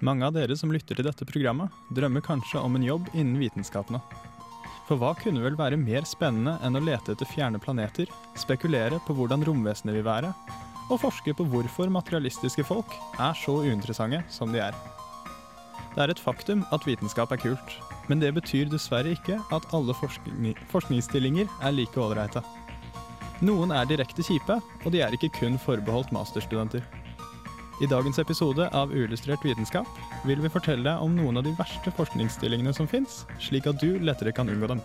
Mange av dere som lytter til dette programmet, drømmer kanskje om en jobb innen vitenskapene. For hva kunne vel være mer spennende enn å lete etter fjerne planeter, spekulere på hvordan romvesenet vil være, og forske på hvorfor materialistiske folk er så uinteressante som de er? Det er et faktum at vitenskap er kult, men det betyr dessverre ikke at alle forskning forskningsstillinger er like ålreite. Noen er direkte kjipe, og de er ikke kun forbeholdt masterstudenter. I dagens episode av Uillustrert vitenskap vil vi fortelle om noen av de verste forskningsstillingene som fins, slik at du lettere kan unngå dem.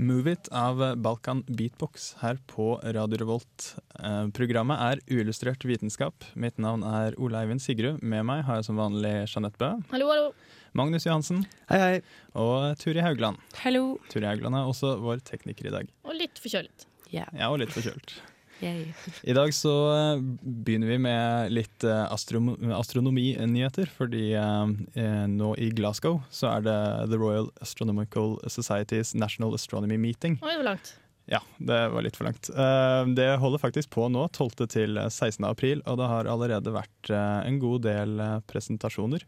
Move It av Balkan Beatbox her på Radio Revolt. Eh, Programmet er Uillustrert vitenskap. Mitt navn er Ole Eivind Sigrud. Med meg har jeg som vanlig Jeanette Bø, Hallo, hallo. Magnus Johansen Hei, hei. og Turi Haugland. Hallo. Turi Haugland er også vår tekniker i dag. Og litt forkjølet. Ja. og litt forkjølt. Yay. I dag så eh, begynner vi med litt eh, astrom astronominyheter, fordi eh, nå i Glasgow så er det The Royal Astronomical Society's National Astronomy Meeting. Oi, hvor langt. Ja, det var litt for langt. Det holder faktisk på nå, 12. til 16. april, og det har allerede vært en god del presentasjoner.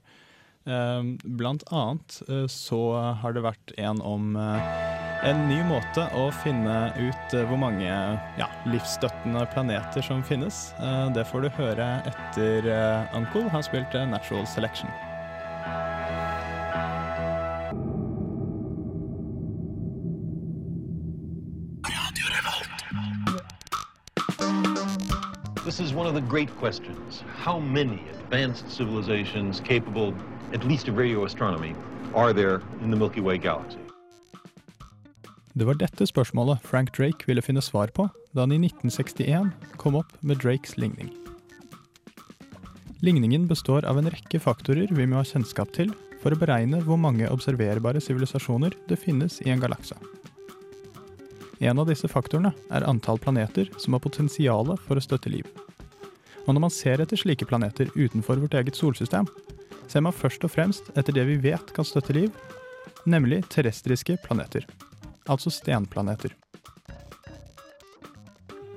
Eh, Blant annet eh, så har det vært en om eh, en ny måte å finne ut eh, hvor mange ja, livsstøttende planeter som finnes. Eh, Det får du høre etter Uncle har spilt Natural Selection. This is one of the great questions. How many advanced civilizations capable, at least of radio astronomy, are there in the Milky Way galaxy? Det var dette spørsmålet Frank Drake ville finne svar på da han i 1961 kom opp med Drakes ligning. Ligningen består av en rekke faktorer vi må ha kjennskap til for å beregne hvor mange observerbare sivilisasjoner det finnes i en galakse. En av disse faktorene er antall planeter som har potensial for å støtte liv. Og når man ser etter slike planeter utenfor vårt eget solsystem, ser man først og fremst etter det vi vet kan støtte liv, nemlig terrestriske planeter altså stenplaneter.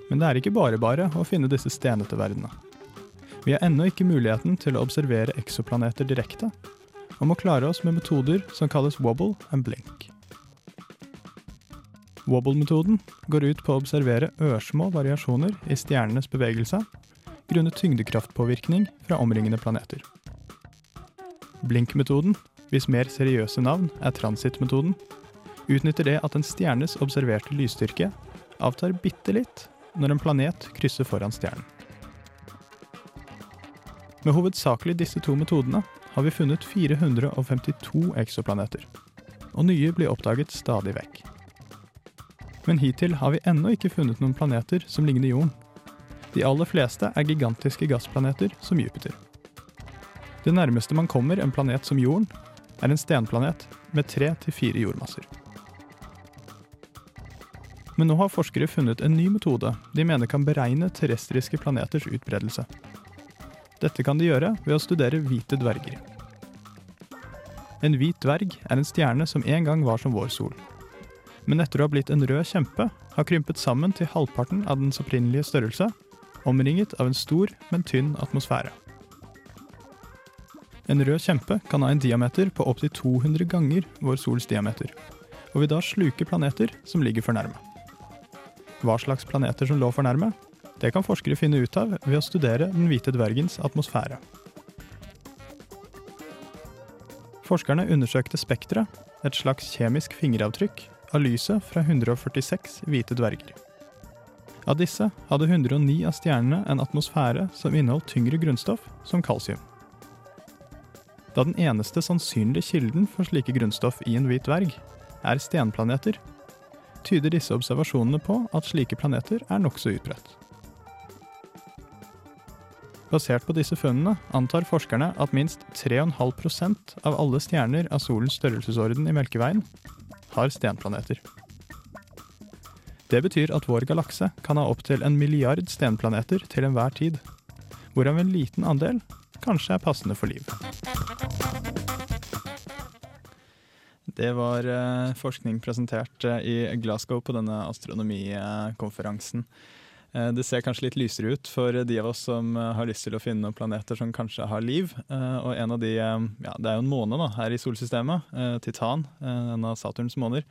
Men det er ikke bare bare å finne disse stenete verdenene. Vi har ennå ikke muligheten til å observere eksoplaneter direkte, og må klare oss med metoder som kalles wobble and blink. Wobble-metoden går ut på å observere ørsmå variasjoner i stjernenes bevegelse grunnet tyngdekraftpåvirkning fra omringende planeter. Blink-metoden, hvis mer seriøse navn er transittmetoden, utnytter det at en stjernes observerte lysstyrke avtar bitte litt når en planet krysser foran stjernen. Med hovedsakelig disse to metodene har vi funnet 452 eksoplaneter, og nye blir oppdaget stadig vekk. Men hittil har vi ennå ikke funnet noen planeter som ligner jorden. De aller fleste er gigantiske gassplaneter som Jupiter. Det nærmeste man kommer en planet som jorden, er en stenplanet med tre til fire jordmasser. Men nå har forskere funnet en ny metode de mener kan beregne terrestriske planeters utbredelse. Dette kan de gjøre ved å studere hvite dverger. En hvit dverg er en stjerne som en gang var som vår sol. Men etter å ha blitt en rød kjempe, har krympet sammen til halvparten av dens opprinnelige størrelse, omringet av en stor, men tynn atmosfære. En rød kjempe kan ha en diameter på opptil 200 ganger vår sols diameter, og vil da sluke planeter som ligger for nærme. Hva slags planeter som lå for nærme, det kan forskere finne ut av ved å studere den hvite dvergens atmosfære. Forskerne undersøkte spekteret, et slags kjemisk fingeravtrykk, av lyset fra 146 hvite dverger. Av disse hadde 109 av stjernene en atmosfære som inneholdt tyngre grunnstoff, som kalsium. Da den eneste sannsynlige kilden for slike grunnstoff i en hvit dverg er stenplaneter, tyder disse observasjonene på at slike planeter er nokså utbredt. Basert på disse funnene antar forskerne at minst 3,5% av alle stjerner av solens størrelsesorden i Melkeveien har stenplaneter. Det betyr at vår galakse kan ha opptil en milliard stenplaneter til enhver tid, hvorav en liten andel kanskje er passende for liv. Det var eh, forskning presentert eh, i Glasgow på denne astronomikonferansen. Eh, Det ser kanskje litt lysere ut for de av oss som eh, har lyst til å finne noen planeter som kanskje har liv. Eh, Og en av de, ja, Det er jo en måne da, her i solsystemet, Titan, en av Saturns måner,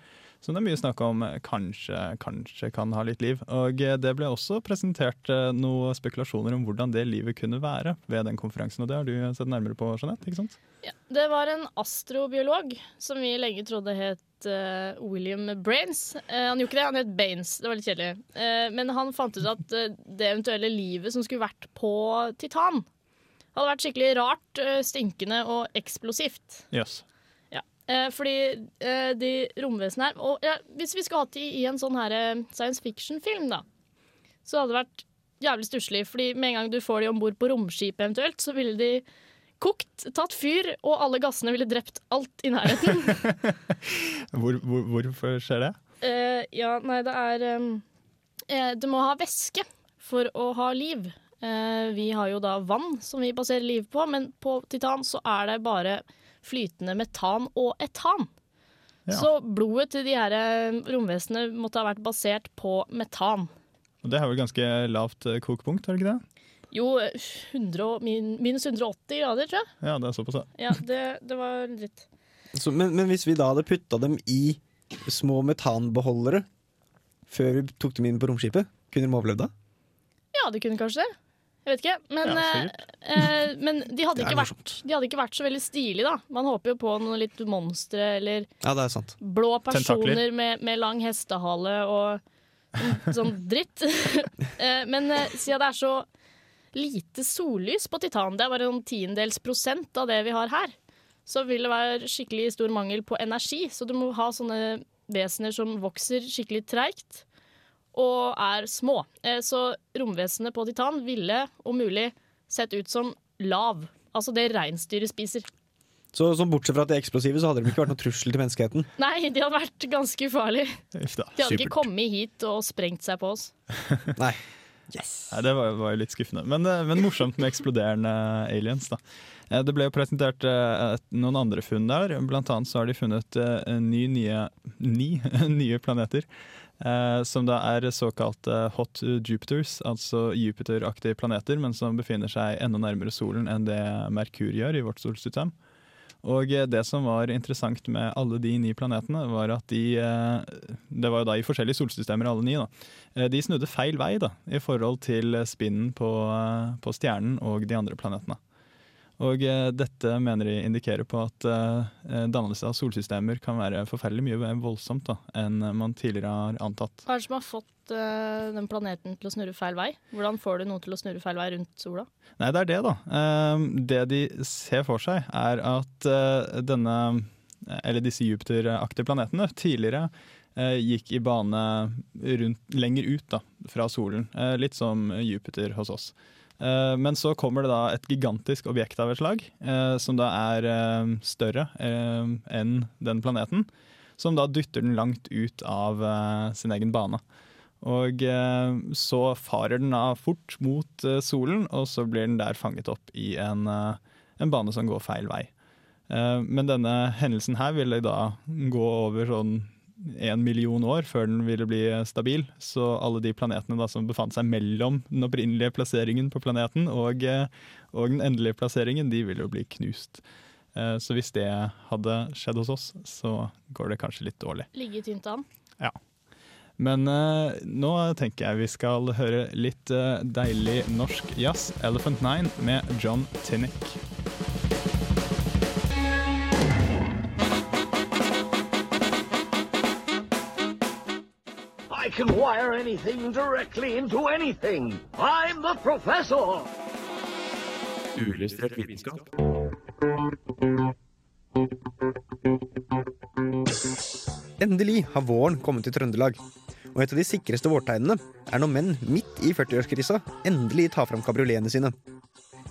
som det er mye snakk om kanskje, kanskje kan ha litt liv. Og det ble også presentert noen spekulasjoner om hvordan det livet kunne være ved den konferansen. Og det har du sett nærmere på, Jeanette? ikke sant? Ja, det var en astrobiolog som vi lenge trodde het eh, William Brains. Uh, han gjorde ikke det, han het Baines. Det var litt kjedelig. Uh, men han fant ut at det eventuelle livet som skulle vært på Titan, hadde vært skikkelig rart, stinkende og eksplosivt. Jøss. Eh, fordi de romvesenene her Og ja, hvis vi skulle hatt de i en sånn her science fiction-film, da, så hadde det vært jævlig stusslig. Fordi med en gang du får de om bord på romskipet eventuelt, så ville de kokt, tatt fyr, og alle gassene ville drept alt i nærheten. Hvor, hvor, hvorfor skjer det? Uh, ja, nei, det er um, uh, Du må ha væske for å ha liv. Uh, vi har jo da vann som vi baserer liv på, men på Titan så er det bare flytende metan og etan. Ja. Så blodet til de her romvesenene måtte ha vært basert på metan. Og Det er vel ganske lavt kokepunkt, har det ikke det? Jo, 100, min- minus 180 grader, tror jeg. Ja, det er såpass, ja. Ja, det, det var dritt. Så, men, men hvis vi da hadde putta dem i små metanbeholdere før vi tok dem inn på romskipet, kunne de overlevd da? Ja, det kunne kanskje det. Jeg vet ikke. Men, Ja, eh, eh, men de, hadde ikke vært, de hadde ikke vært så veldig stilige, da. Man håper jo på noen litt monstre eller Ja, det er sant. blå personer med, med lang hestehale og sånn, sånn dritt. Eh, men eh, siden det er så lite sollys på Titan, det er bare noen tiendels prosent av det vi har her, så vil det være skikkelig stor mangel på energi. Så du må ha sånne vesener som vokser skikkelig treigt og er små. Eh, Så romvesenet på Titan ville om mulig sett ut som lav. Altså det reinsdyret spiser. Så, så bortsett fra at de er eksplosive, så hadde de ikke vært noen trussel til menneskeheten. Nei, de hadde vært ganske ufarlige. De hadde ikke kommet hit og sprengt seg på oss. Nei. Yes. Nei, det var, var jo litt skuffende. Men, eh, men morsomt med eksploderende aliens, da. Eh, Det ble jo presentert eh, noen andre funn der. Blant annet så har de funnet ni nye, ni nye planeter. eh, Som da er såkalte hot Jupiters, altså Jupiter-aktige planeter, men som befinner seg enda nærmere solen enn det Merkur gjør i vårt solsystem. Og eh, det som var interessant med alle de ni planetene, var at de eh, Det var jo da i forskjellige solsystemer, alle ni. da. Eh, De snudde feil vei da, i forhold til spinnen på, på stjernen og de andre planetene. Og eh, dette mener de indikerer på at eh, dannelse av solsystemer kan være forferdelig mye mer voldsomt da, enn man tidligere har antatt. Hva er det som har fått eh, den planeten til å snurre feil vei? Hvordan får du noe til å snurre feil vei rundt sola? Nei, det er det, da. Eh, det de ser for seg, er at denne Eller disse Jupiter-aktige planetene tidligere gikk i bane rundt, lenger ut da, fra solen. Litt som Jupiter hos oss. Eh, men så kommer det da et gigantisk objekt av et slag, eh, som da er eh, større enn den planeten. Som da dytter den langt ut av sin egen bane. Og så farer den da fort mot solen, og så blir den der fanget opp i en, en bane som går feil vei. Men denne hendelsen her ville da gå over sånn en million år før den ville bli stabil. Så alle de planetene da som befant seg mellom den opprinnelige plasseringen på planeten og, eh, og den endelige plasseringen, de ville jo bli knust. Eh, Så hvis det hadde skjedd hos oss, så går det kanskje litt dårlig. Ligge tynt an. Men uh, nå tenker jeg vi skal høre litt uh, deilig norsk jazz. Elephant Nine med John Tinnick. Can wire anything directly into anything. I'm the professor. Uillustrert vitenskap. Endelig har våren kommet til Trøndelag. Og et av de sikreste vårtegnene er når menn midt i 40-årskrisa endelig tar fram kabrioletene sine.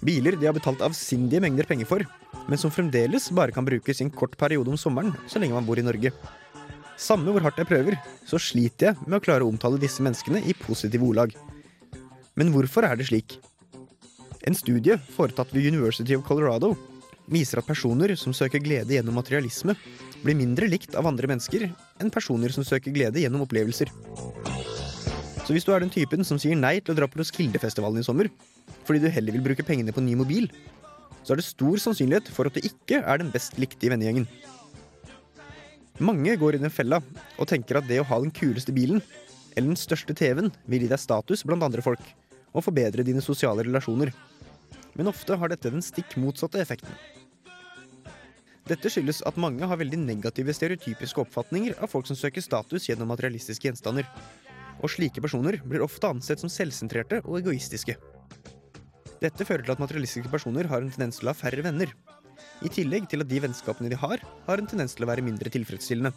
Biler de har betalt avsindige mengder penger for, men som fremdeles bare kan brukes i en kort periode om sommeren så lenge man bor i Norge. Samme hvor hardt jeg prøver, så sliter jeg med å klare å omtale disse menneskene i positive ordlag. Men hvorfor er det slik? En studie foretatt ved University of Colorado viser at personer som søker glede gjennom materialisme, blir mindre likt av andre mennesker enn personer som søker glede gjennom opplevelser. Så hvis du er den typen som sier nei til å dra på Roskildefestivalen i sommer, fordi du heller vil bruke pengene på ny mobil, så er det stor sannsynlighet for at du ikke er den best likte i vennegjengen. Mange går i den fella og tenker at det å ha den kuleste bilen eller den største TV-en vil gi deg status blant andre folk og forbedre dine sosiale relasjoner. Men ofte har dette den stikk motsatte effekten. Dette skyldes at mange har veldig negative stereotypiske oppfatninger av folk som søker status gjennom materialistiske gjenstander. Og slike personer blir ofte ansett som selvsentrerte og egoistiske. Dette fører til at materialistiske personer har en tendens til å ha færre venner. I tillegg til at de vennskapene de har, har en tendens til å være mindre tilfredsstillende.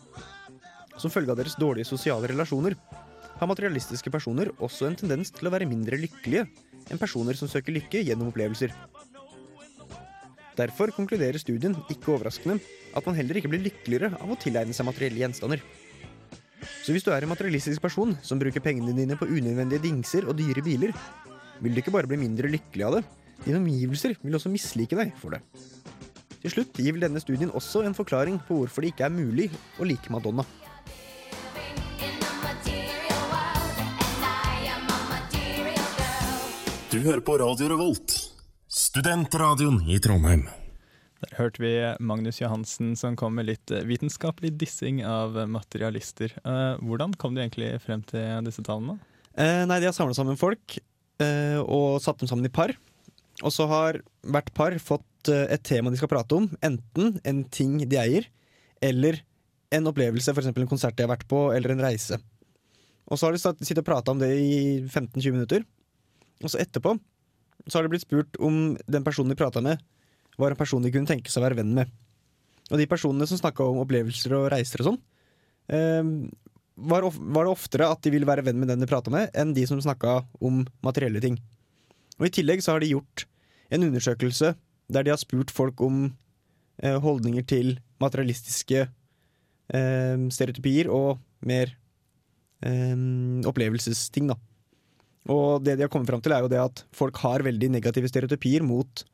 Som følge av deres dårlige sosiale relasjoner har materialistiske personer også en tendens til å være mindre lykkelige enn personer som søker lykke gjennom opplevelser. Derfor konkluderer studien, ikke overraskende, at man heller ikke blir lykkeligere av å tilegne seg materielle gjenstander. Så hvis du er en materialistisk person som bruker pengene dine på unødvendige dingser og dyre biler, vil du ikke bare bli mindre lykkelig av det, dine omgivelser vil også mislike deg for det. Til slutt gir vel denne studien også en forklaring på hvorfor det ikke er mulig å like Madonna. Du hører på Radio Revolt, studentradioen i Trondheim. Der hørte vi Magnus Johansen som kom med litt eh, vitenskapelig dissing av materialister. Eh, hvordan kom du egentlig frem til disse tallene? Eh, nei, De har samla sammen folk eh, og satt dem sammen i par. Og så har hvert par fått eh, et tema de skal prate om. Enten en ting de eier, eller en opplevelse, f.eks. en konsert de har vært på, eller en reise. Og så har de sittet og prata om det i 15-20 minutter. Og så etterpå så har det blitt spurt om den personen de prata med, var en person de kunne tenke seg å være venn med. Og de personene som snakka om opplevelser og reiser og sånn, eh, var, var det oftere at de ville være venn med den de prata med, enn de som snakka om materielle ting. Og I tillegg så har de gjort en undersøkelse der de har spurt folk om eh, holdninger til materialistiske eh, stereotypier og mer eh, opplevelsesting, da. Og det de har kommet fram til, er jo det at folk har veldig negative stereotypier mot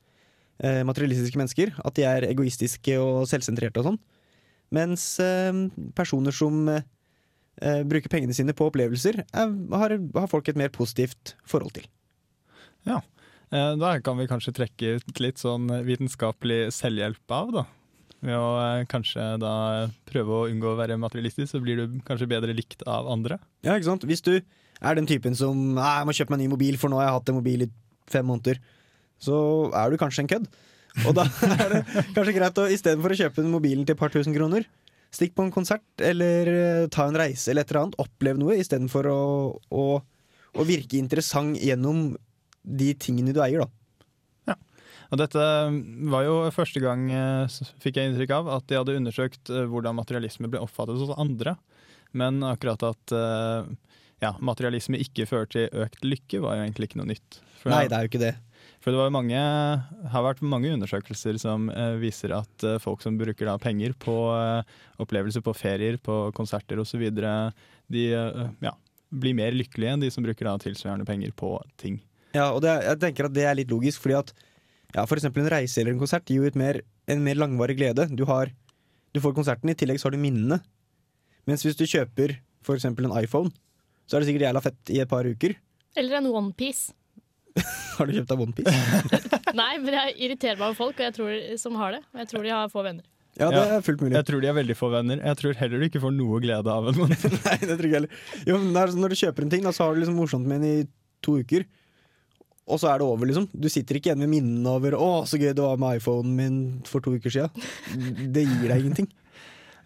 eh, materialistiske mennesker. At de er egoistiske og selvsentrerte og sånn. Mens eh, personer som eh, bruker pengene sine på opplevelser, er, har, har folk et mer positivt forhold til. Ja, eh, da kan vi kanskje trekke ut litt sånn vitenskapelig selvhjelp av, da. Ved å eh, kanskje da prøve å unngå å være materialistisk, så blir du kanskje bedre likt av andre. Ja, ikke sant? Hvis du er den typen som Nei, jeg må kjøpe meg en ny mobil, for nå har jeg hatt en mobil i fem måneder, så er du kanskje en kødd. Og da er det kanskje greit å istedenfor å kjøpe mobilen til et par tusen kroner, stikk på en konsert eller eh, ta en reise eller et eller annet. Opplev noe istedenfor å, å, å virke interessant gjennom de tingene du eier, da. Ja. Og dette var jo første gang, eh, fikk jeg inntrykk av, at de hadde undersøkt eh, hvordan materialisme ble oppfattet hos andre. Men akkurat at eh, ja, materialisme ikke fører til økt lykke, var jo egentlig ikke noe nytt. For, Nei, det er jo ikke det. for det var mange, har vært mange undersøkelser som eh, viser at eh, folk som bruker da penger på eh, opplevelser, på ferier, på konserter osv., de ja, blir mer lykkelige enn de som bruker da tilsvarende penger på ting. Ja, og det, jeg tenker at det er litt logisk, fordi at ja, for eksempel en reise eller en konsert gir jo et mer, en mer langvarig glede. Du, har, du får konserten, i tillegg så har du minnene. Mens hvis du kjøper for eksempel en iPhone, så er det sikkert jævla fett i et par uker. Eller en onepiece. Har du kjøpt deg OnePiece? Nei, men jeg irriterer meg over folk og jeg tror, som har det. Og jeg tror de har få venner. Ja, det er fullt mulig. Jeg tror de er veldig få venner. Jeg tror heller du ikke får noe glede av en Nei, det tror jeg heller. Jo, men det er sånn når du kjøper en ting, da, så har du liksom morsomt med den i to uker. Og så er det over, liksom. Du sitter ikke igjen med minnene over 'Å, så gøy det var med iPhonen min for to uker sia'. Det gir deg ingenting.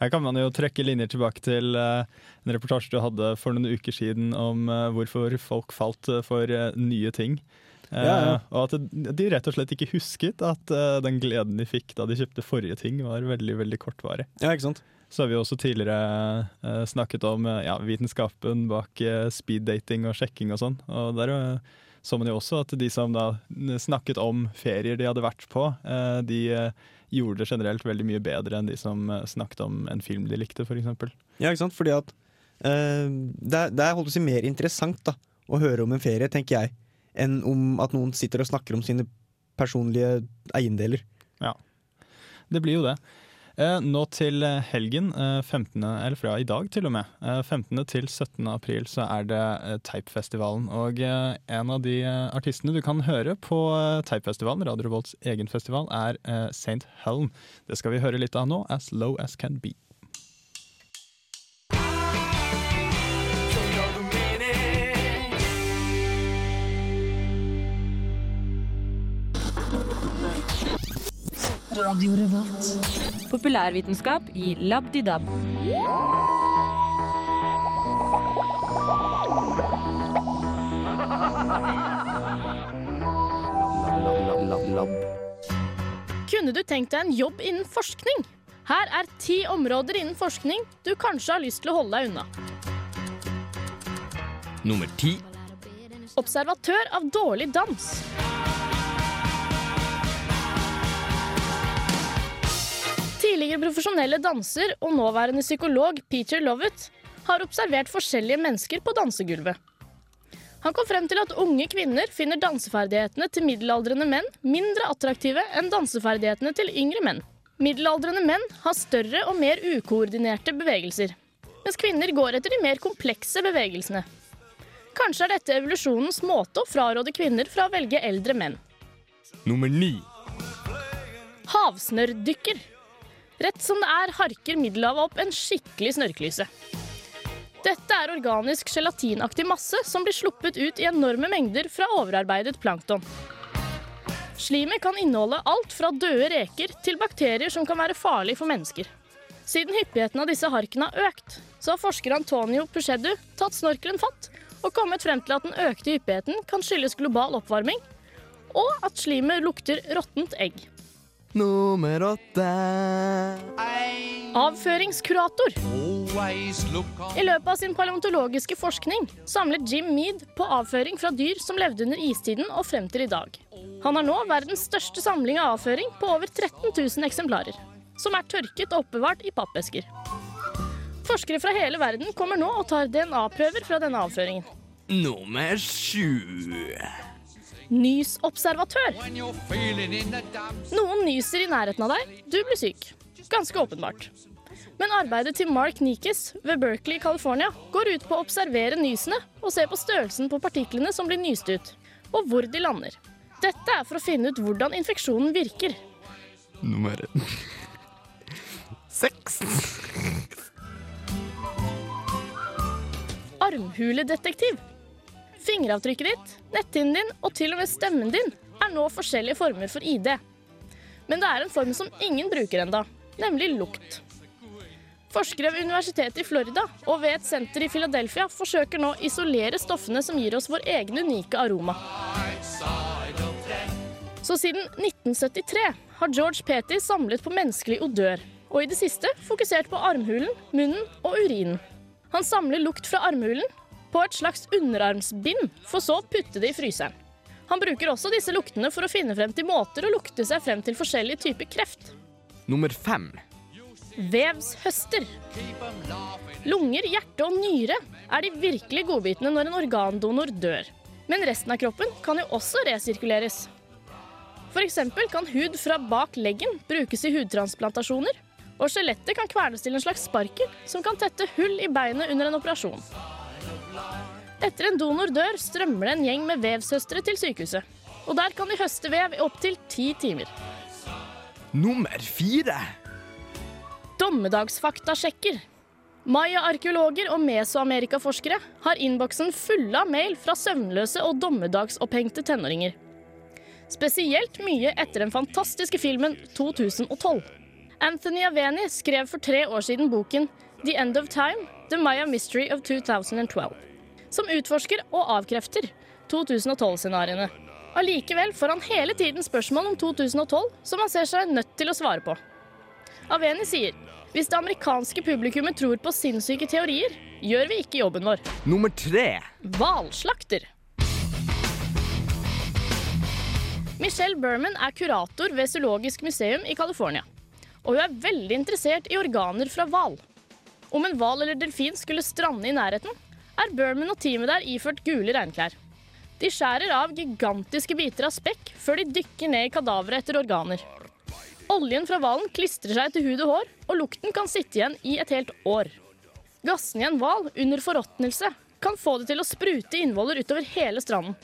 Her kan man jo trekke linjer tilbake til eh, en reportasje du hadde for noen uker siden om eh, hvorfor folk falt eh, for nye ting. Ja, ja. Og at de rett og slett ikke husket at den gleden de fikk da de kjøpte forrige ting, var veldig veldig kortvarig. Ja, ikke sant? Så har vi også tidligere snakket om ja, vitenskapen bak speeddating og sjekking og sånn. Og der eh, så man jo også at de som da snakket om ferier de hadde vært på, eh, de eh, gjorde det generelt veldig mye bedre enn de som eh, snakket om en film de likte, f.eks. Ja, ikke sant? Fordi at eh, det, er, det er holdt å si mer interessant da å høre om en ferie, tenker jeg, enn om at noen sitter og snakker om sine personlige eiendeler. Ja, Det blir jo det. Eh, nå til eh, helgen, eh, 15., eller fra i dag til og med, eh, 15. til 17. april, så er det eh, Teipfestivalen. Og eh, en av de eh, artistene du kan høre på eh, Teipfestivalen, Radio Revolts egen festival, er eh, St. Helm. Det skal vi høre litt av nå, As Low As Can Be. Populærvitenskap i labdidab. Kunne du tenkt deg en jobb innen forskning? Her er ti områder innen forskning du kanskje har lyst til å holde deg unna. Nummer ti. Observatør av dårlig dans. Tidligere profesjonelle danser og nåværende psykolog Peter Lovett har observert forskjellige mennesker på dansegulvet. Han kom frem til at unge kvinner finner danseferdighetene til middelaldrende menn mindre attraktive enn danseferdighetene til yngre menn. Middelaldrende menn har større og mer ukoordinerte bevegelser, mens kvinner går etter de mer komplekse bevegelsene. Kanskje er dette evolusjonens måte å fraråde kvinner fra å velge eldre menn. Nummer ni. Havsnørrdykker. Rett som det er, harker Middelhavet opp en skikkelig snørklyse. Dette er organisk gelatinaktig masse som blir sluppet ut i enorme mengder fra overarbeidet plankton. Slimet kan inneholde alt fra døde reker til bakterier som kan være farlige for mennesker. Siden hyppigheten av disse harkene har økt, så har forsker Antonio Puchedu tatt snorkelen fatt og kommet frem til at den økte hyppigheten kan skyldes global oppvarming, og at slimet lukter råttent egg. Nummer åtte. Avføringskurator. I løpet av sin paleontologiske forskning samlet Jim Mead på avføring fra dyr som levde under istiden og frem til i dag. Han har nå verdens største samling av avføring på over 13 000 eksemplarer, som er tørket og oppbevart i pappesker. Forskere fra hele verden kommer nå og tar DNA-prøver fra denne avføringen. Nummer sju. Nysobservatør. Noen nyser i nærheten av deg, du blir syk. Ganske åpenbart. Men arbeidet til Mark Nikes ved Berkeley i California går ut på å observere nysene og se på størrelsen på partiklene som blir nyst ut, og hvor de lander. Dette er for å finne ut hvordan infeksjonen virker. Nummer seks. Armhuledetektiv. Fingeravtrykket ditt, netthinnen din og til og med stemmen din er nå forskjellige former for ID. Men det er en form som ingen bruker enda, nemlig lukt. Forskere ved universitetet i Florida og ved et senter i Philadelphia forsøker nå å isolere stoffene som gir oss vår egen unike aroma. Så siden 1973 har George Petty samlet på menneskelig odør, og i det siste fokusert på armhulen, munnen og urinen. Han samler lukt fra armhulen på et slags underarmsbind, for så å putte det i fryseren. Han bruker også disse luktene for å finne frem til måter å lukte seg frem til forskjellige typer kreft. Nummer fem. Vevshøster. Lunger, hjerte og nyre er de virkelig godbitene når en organdonor dør. Men resten av kroppen kan jo også resirkuleres. F.eks. kan hud fra bak leggen brukes i hudtransplantasjoner, og skjelettet kan kvernes til en slags sparkel som kan tette hull i beinet under en operasjon. Etter en donor dør, strømmer det en gjeng med vevsøstre til sykehuset. Og der kan de høste vev i opptil ti timer. Nummer fire. Dommedagsfaktasjekker. Maya-arkeologer og mesoamerikaforskere har innboksen fulle av mail fra søvnløse og dommedagsopphengte tenåringer. Spesielt mye etter den fantastiske filmen 2012. Anthony Aveni skrev for tre år siden boken The End of Time – The Maya Mystery of 2012, som utforsker og avkrefter 2012-scenarioene. Allikevel får han hele tiden spørsmål om 2012 som han ser seg nødt til å svare på. Aveni sier hvis det amerikanske publikummet tror på sinnssyke teorier, gjør vi ikke jobben vår. Nummer tre. Hvalslakter. Michelle Berman er kurator ved Zoologisk museum i California. Og hun er veldig interessert i organer fra hval. Om en hval eller delfin skulle strande i nærheten, er Berman og teamet der iført gule regnklær. De skjærer av gigantiske biter av spekk før de dykker ned i kadaveret etter organer. Oljen fra hvalen klistrer seg til hud og hår, og lukten kan sitte igjen i et helt år. Gassene i en hval under forråtnelse kan få det til å sprute innvoller utover hele stranden.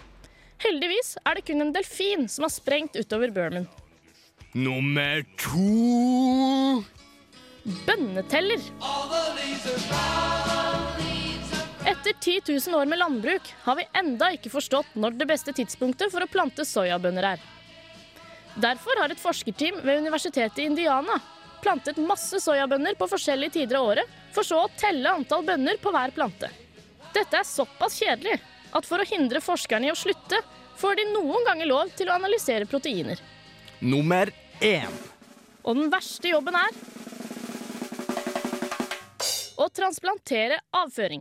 Heldigvis er det kun en delfin som har sprengt utover Berman. Nummer to. Bønneteller. Etter 10 000 år med landbruk har vi enda ikke forstått når det beste tidspunktet for å plante soyabønner er. Derfor har et forskerteam ved Universitetet i Indiana plantet masse soyabønner på forskjellige tider av året, for så å telle antall bønner på hver plante. Dette er såpass kjedelig at for å hindre forskerne i å slutte, får de noen ganger lov til å analysere proteiner. Nummer én. Og den verste jobben er å transplantere avføring.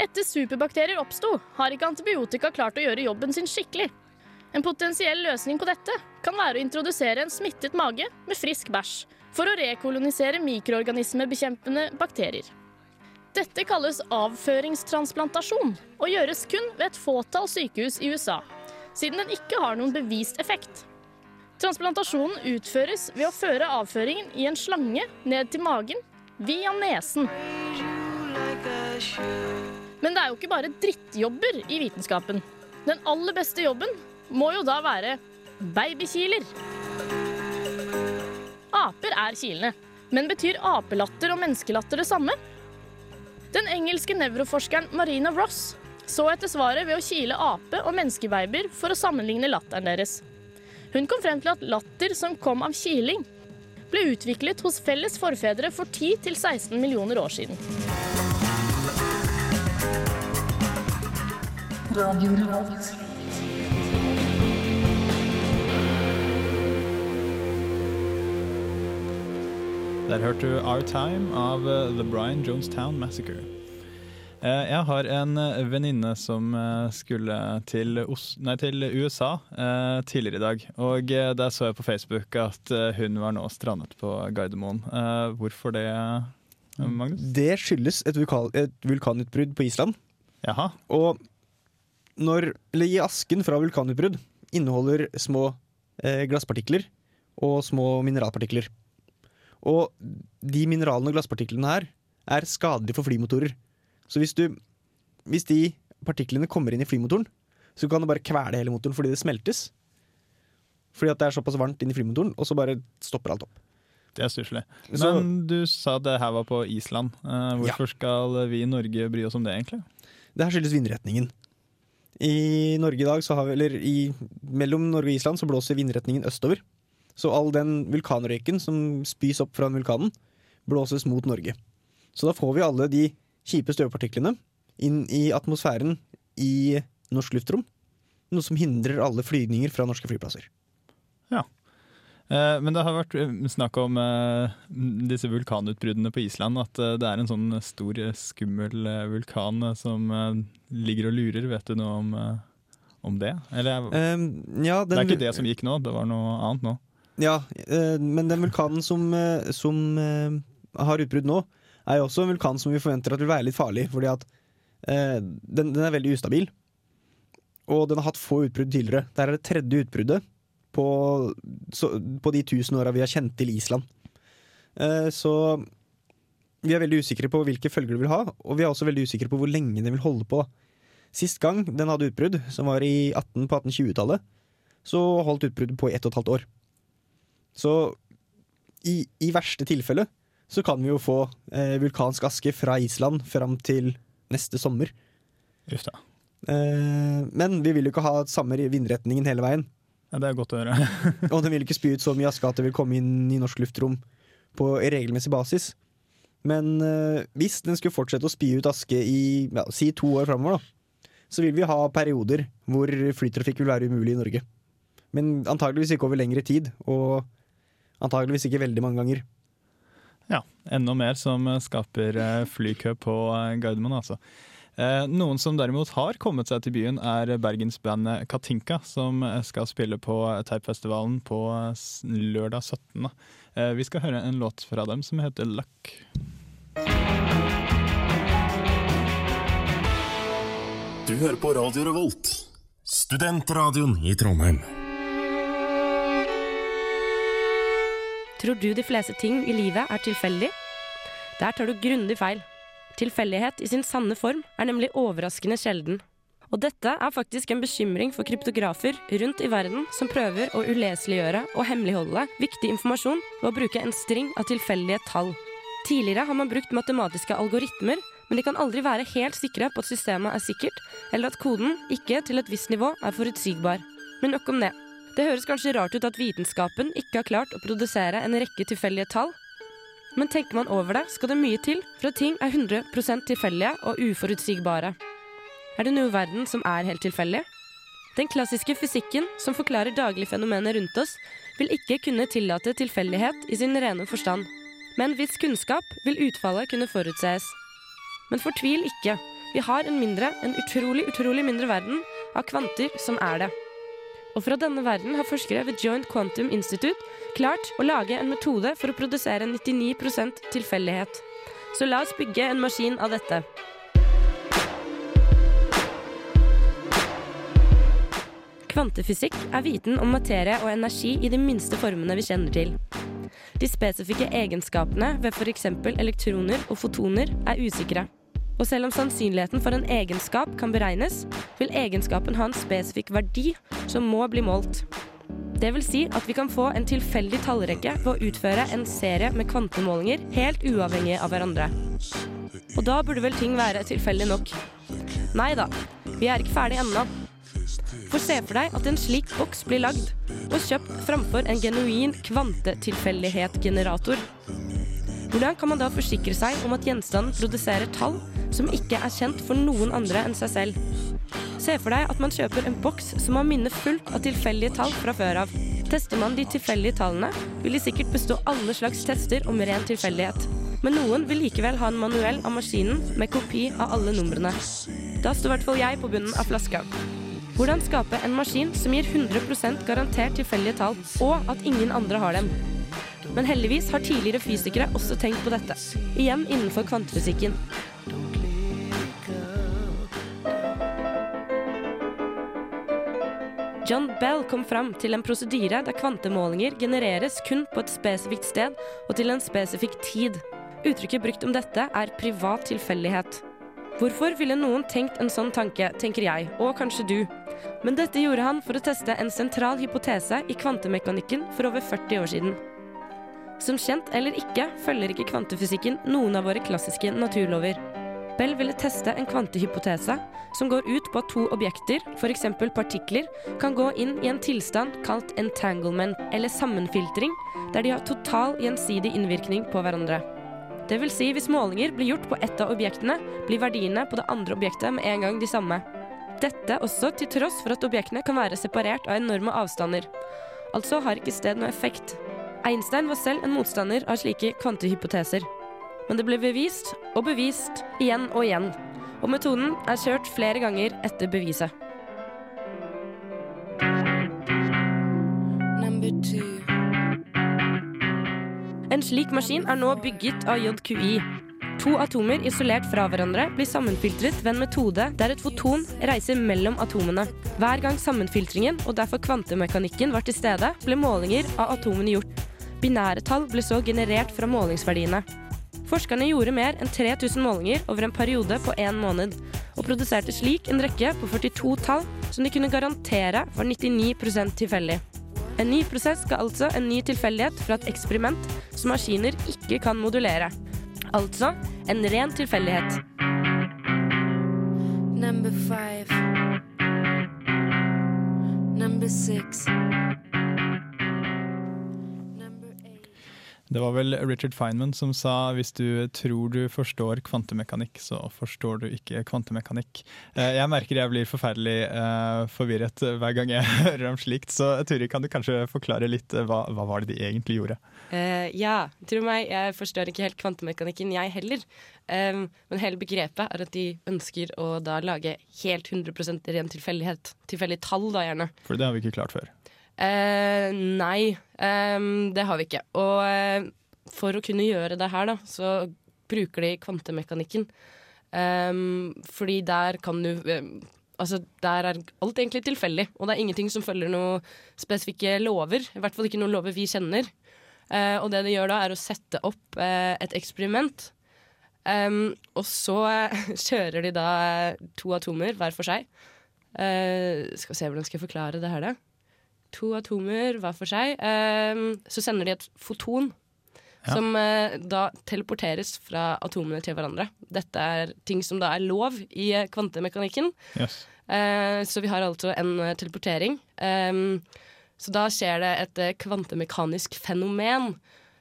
Etter superbakterier oppsto, har ikke antibiotika klart å gjøre jobben sin skikkelig. En potensiell løsning på dette kan være å introdusere en smittet mage med frisk bæsj for å rekolonisere mikroorganismebekjempende bakterier. Dette kalles avføringstransplantasjon og gjøres kun ved et fåtall sykehus i USA, siden den ikke har noen bevist effekt. Transplantasjonen utføres ved å føre avføringen i en slange ned til magen via nesen. Men det er jo ikke bare drittjobber i vitenskapen. Den aller beste jobben må jo da være babykiler. Aper er kilende, men betyr apelatter og menneskelatter det samme? Den engelske nevroforskeren Marina Ross så etter svaret ved å kile ape- og menneskebabyer for å sammenligne latteren deres. Hun kom frem til at latter som kom av kiling, ble utviklet hos felles forfedre for 10-16 millioner år siden. Der hørte du Our Time av eh, The Brian Jonestown Massacre. Eh, Jeg har en eh, venninne som eh, skulle til, nei, til USA eh, tidligere i dag. Og der så jeg på Facebook at hun var nå strandet på Gardermoen. Eh, hvorfor det, Magnus? Det skyldes et, vulkan, et vulkanutbrudd på Island. Jaha. Og når, eller i asken fra vulkanutbrudd inneholder små glasspartikler og små mineralpartikler. Og de mineralene og glasspartiklene her er skadelige for flymotorer. Så hvis, du, hvis de partiklene kommer inn i flymotoren, så kan det bare kvele hele motoren fordi det smeltes. Fordi at det er såpass varmt inn i flymotoren, og så bare stopper alt opp. Det er stusslig. Men du sa det her var på Island. hvorfor hvorfor skal vi i Norge bry oss om det, egentlig? Det her skyldes vindretningen. I Norge i dag, så har vi, eller i, mellom Norge og Island, så blåser vindretningen østover. Så all den vulkanrøyken som spys opp fra vulkanen, blåses mot Norge. Så da får vi alle de kjipe støvpartiklene inn i atmosfæren i norsk luftrom. Noe som hindrer alle flygninger fra norske flyplasser. Ja. Men det har vært eh, snakk om eh, disse vulkanutbruddene på Island. At eh, det er en sånn stor, eh, skummel eh, vulkan eh, som eh, ligger og lurer. Vet du noe om, eh, om det? Eller Eh, ja, det er ikke det som gikk nå, det var noe annet nå. Ja, eh, men den vulkanen som, eh, som eh, har utbrudd nå, er jo også en vulkan som vi forventer at vil være litt farlig. Fordi at eh, den, den er veldig ustabil. Og den har hatt få utbrudd tidligere. Der er det tredje utbruddet på, så, på de tusen åra vi har kjent til Island. Eh, så vi er veldig usikre på hvilke følger det vil ha, og vi er også veldig usikre på hvor lenge den vil holde på. Sist gang den hadde utbrudd, som var i 18, på 1820-tallet, så holdt utbruddet på i ett og et halvt år. Så i, i verste tilfelle så kan vi jo få eh, vulkansk aske fra Island fram til neste sommer. Uff da. Eh, men vi vil jo ikke ha samme vindretningen hele veien. Ja, det er godt å høre. Og den vil ikke spy ut så mye aske at det vil komme inn i norsk luftrom på regelmessig basis. Men eh, hvis den skulle fortsette å spy ut aske i ja, si to år framover, da, så vil vi ha perioder hvor flytrafikk vil være umulig i Norge. Men antageligvis ikke over lengre tid, og antageligvis ikke veldig mange ganger. Ja, enda mer som skaper eh, flykø på eh, Gardermoen, altså. Eh, Noen som derimot har kommet seg til byen, er bergensbandet Katinka, som skal spille på Teipfestivalen på lørdag 17. Eh, Vi skal høre en låt fra dem som heter Luck. Du hører på Radio Revolt, studentradioen i Trondheim. Tror du de fleste ting i livet er tilfeldig? Der tar du grundig feil. Tilfeldighet i sin sanne form er nemlig overraskende sjelden. Og dette er faktisk en bekymring for kryptografer rundt i verden som prøver å uleseliggjøre og hemmeligholde viktig informasjon ved å bruke en string av tilfeldige tall. Tidligere har man brukt matematiske algoritmer, men de kan aldri være helt sikre på at systemet er sikkert, eller at koden ikke til et visst nivå er forutsigbar. Men nok om det. Det høres kanskje rart ut at vitenskapen ikke har klart å produsere en rekke tilfeldige tall. Men tenker man over det, skal det mye til for at ting er 100% tilfeldige og uforutsigbare. Er det noe i verden som er helt tilfeldig? Den klassiske fysikken, som forklarer daglige fenomener rundt oss, vil ikke kunne tillate tilfeldighet i sin rene forstand. Med en viss kunnskap vil utfallet kunne forutses. Men fortvil ikke. Vi har en mindre, en utrolig, utrolig mindre verden av kvanter som er det. Og fra denne verden har forskere ved Joint Quantum Institute klart å lage en metode for å produsere 99% tilfeldighet. Så la oss bygge en maskin av dette. Kvantefysikk er viten om materie og energi i de minste formene vi kjenner til. De spesifikke egenskapene ved f.eks. elektroner og fotoner er usikre. Og selv om sannsynligheten for en egenskap kan beregnes, vil egenskapen ha en spesifikk verdi som må bli målt. Det vil si at vi kan få en tilfeldig tallrekke ved å utføre en serie med kvantemålinger helt uavhengig av hverandre. Og da burde vel ting være tilfeldig nok. Nei da, vi er ikke ferdig ennå. For se for deg at en slik boks blir lagd og kjøpt framfor en genuin kvantetilfeldighetgenerator. Hvordan kan man da forsikre seg om at gjenstanden produserer tall som ikke er kjent for noen andre enn seg selv? Se for deg at man kjøper en boks som har minnet fullt av tilfeldige tall fra før av. Tester man de tilfeldige tallene, vil de sikkert bestå alle slags tester om ren tilfeldighet. Men noen vil likevel ha en manuell av maskinen med kopi av alle numrene. Da står i hvert fall jeg på bunnen av flaska. Hvordan skape en maskin som gir 100% garantert tilfeldige tall, og at ingen andre har dem? Men heldigvis har tidligere fysikere også tenkt på dette. Igjen innenfor kvantefysikken. John Bell kom fram til en prosedyre der kvantemålinger genereres kun på et spesifikt sted og til en spesifikk tid. Uttrykket brukt om dette er privat tilfeldighet. Hvorfor ville noen tenkt en sånn tanke, tenker jeg, og kanskje du. Men dette gjorde han for å teste en sentral hypotese i kvantemekanikken for over 40 år siden. Som kjent eller ikke følger ikke kvantefysikken noen av våre klassiske naturlover. Bell ville teste en kvantehypotese som går ut på at to objekter, f.eks. partikler, kan gå inn i en tilstand kalt entanglement, eller sammenfiltring, der de har total gjensidig innvirkning på hverandre. Det vil si hvis målinger blir gjort på ett av objektene, blir verdiene på det andre objektet med en gang de samme. Dette også til tross for at objektene kan være separert av enorme avstander. Altså har ikke sted noe effekt. Einstein var selv en motstander av slike kvantehypoteser. Men det ble bevist og bevist igjen og igjen. Og metoden er kjørt flere ganger etter beviset. En slik maskin er nå bygget av JQI. To atomer isolert fra hverandre blir sammenfiltret ved en metode der et foton reiser mellom atomene. Hver gang sammenfiltringen, og derfor kvantemekanikken, var til stede, ble målinger av atomene gjort. Binære tall ble så generert fra målingsverdiene. Forskerne gjorde mer enn 3000 målinger over en periode på én måned, og produserte slik en rekke på 42 tall som de kunne garantere var 99% tilfeldig. En ny prosess ga altså en ny tilfeldighet fra et eksperiment som maskiner ikke kan modulere. Altså en ren tilfeldighet. Number five. Number six. Det var vel Richard Feynman som sa hvis du tror du forstår kvantemekanikk, så forstår du ikke kvantemekanikk. Eh, Jeg merker jeg blir forferdelig eh, forvirret hver gang jeg hører om slikt, så Turi, kan du kanskje forklare litt eh, hva, hva var det de egentlig gjorde? Uh, ja, tro meg, jeg forstår ikke helt kvantemekanikken, jeg heller. Um, men hele begrepet er at de ønsker å da lage helt 100% ren tilfeldighet. Tilfeldig tall, da gjerne. For det har vi ikke klart før. Eh, nei, eh, det har vi ikke. Og eh, for å kunne gjøre det her, da, så bruker de kvantemekanikken. Ehm, fordi der kan du eh, Altså, der er alt egentlig tilfeldig, og det er ingenting som følger noen spesifikke lover. I hvert fall ikke noen lover vi kjenner. Eh, og det de gjør da, er å sette opp eh, et eksperiment. Og så eh, kjører de da eh, to atomer hver for seg. Eh, skal se hvordan skal jeg forklare det her, da to atomer hver for seg. Ehm, så sender de et foton. Ja. Som eh, da teleporteres fra atomene til hverandre. Dette er ting som da er lov i eh, kvantemekanikken. Yes. Eh, så vi har altså en teleportering. Ehm, så da skjer det et kvantemekanisk fenomen.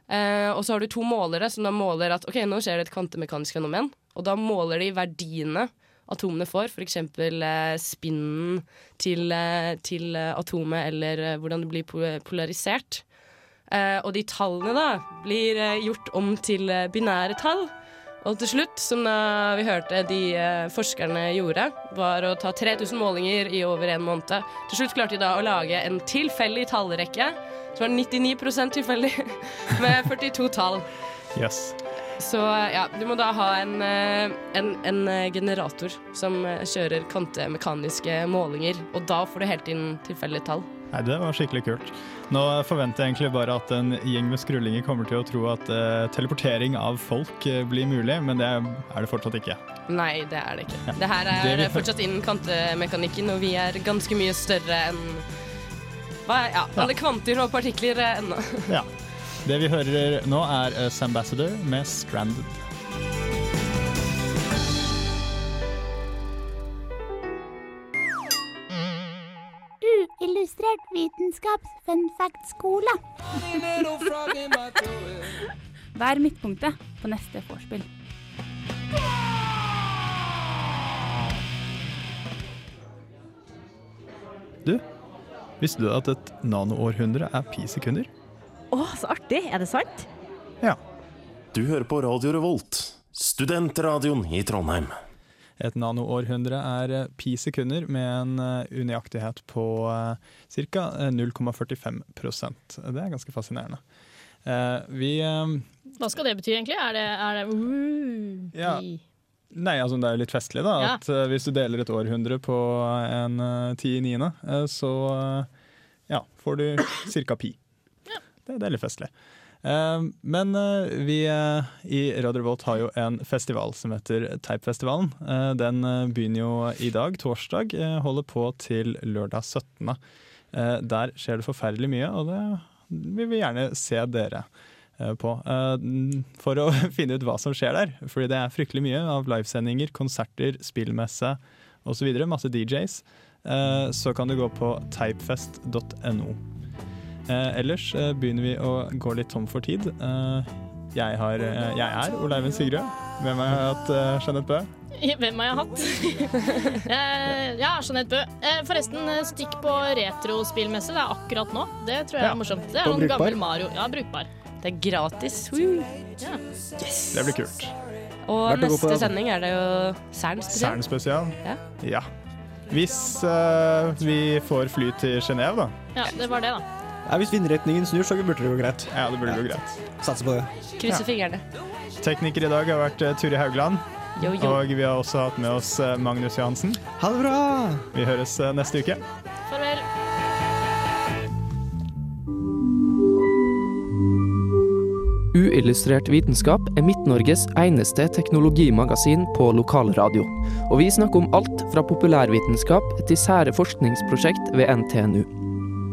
Og så har du to målere som da måler at ok, nå skjer det et kvantemekanisk fenomen. Og da måler de verdiene atomene får, f.eks. Eh, spinnen til, eh, til eh, atomet, eller eh, hvordan det blir polarisert. Og de tallene da blir gjort om til binære tall. Og til slutt, som vi hørte de forskerne gjorde, var å ta 3000 målinger i over en måned. Til slutt klarte de da å lage en tilfeldig tallrekke, som var 99% tilfeldig, med 42 tall. yes. Så ja, du må da ha en, eh, en, en eh, generator som eh, kjører kvantemekaniske målinger, og da får du helt inn tilfeldige tall. Nei, det var skikkelig kult. Nå forventer jeg egentlig bare at en gjeng med skrullinger kommer til å tro at eh, teleportering av folk blir mulig, men det er det fortsatt ikke. Nei, det er det ikke. Ja. Det her Det er vi- fortsatt innen kvantemekanikken, og vi er ganske mye større enn hva, ja, alle kvanter og partikler ennå. Ja. Det vi hører nå, er Us Sambassador med 'Stranded'. Uillustrert vitenskaps fun fact-skole. Hva er midtpunktet på neste vorspiel? Du, visste du at et nanoårhundre er pi sekunder? Å, så artig. Er det sant? Ja. Du hører på Radio Revolt, studentradioen i Trondheim. Et nanoårhundre er eh, pi sekunder med en eh, unøyaktighet på uh, ca. 0,45% Det er ganske fascinerende. Eh, vi eh, Hva skal det bety, egentlig? Er det, er det uh, Ja. Nei, altså det er jo litt festlig, da. Ja. At eh, hvis du deler et århundre på en eh, ti i niende, eh, så eh, ja, får du ca. pi. Det, det er litt festlig. Eh, men eh, vi eh, i Radio Revolt har jo en festival som heter Teipfestivalen. Den begynner jo i dag, torsdag, holder på til lørdag 17. Eh, der skjer det forferdelig mye, og det vil vi gjerne se dere på. For å finne ut hva som skjer der. Fordi det er fryktelig mye av livesendinger, konserter, spillmesse osv. Masse DJs. Så kan du gå på typefest.no. Eh, ellers eh, begynner vi å gå litt tom for tid. Eh, jeg, har, eh, jeg er Oleiven Sigrød. Hvem har jeg hatt eh, Jeanette Bø. Hvem har jeg hatt? Eh, ja, Jeanette Bø. Eh, Forresten, stikk på retrospillmesse. Det er akkurat nå. Det tror jeg Ja. er morsomt. Det er noen gammel Mario. Ja, brukbar. Det er gratis. Ja. Yes. Det blir kult. Og neste det, sending er det jo Cern spesial. Cern spesial. Ja. Ja. Hvis uh, vi får fly til Genéve, da. ja, det var det, da. Ja, hvis vindretningen snur, så burde det gå greit. Ja, det burde gå greit. Satser på det. Krysser fingrene. Tekniker i dag har vært uh, Turi Haugland. Jo, jo. Og vi har også hatt med oss uh, Magnus Johansen. Ha det bra! Vi høres uh, neste uke. Farvel. Uillustrert vitenskap er Midt-Norges eneste teknologimagasin på lokalradio. Og vi snakker om alt fra populærvitenskap til sære forskningsprosjekt ved NTNU.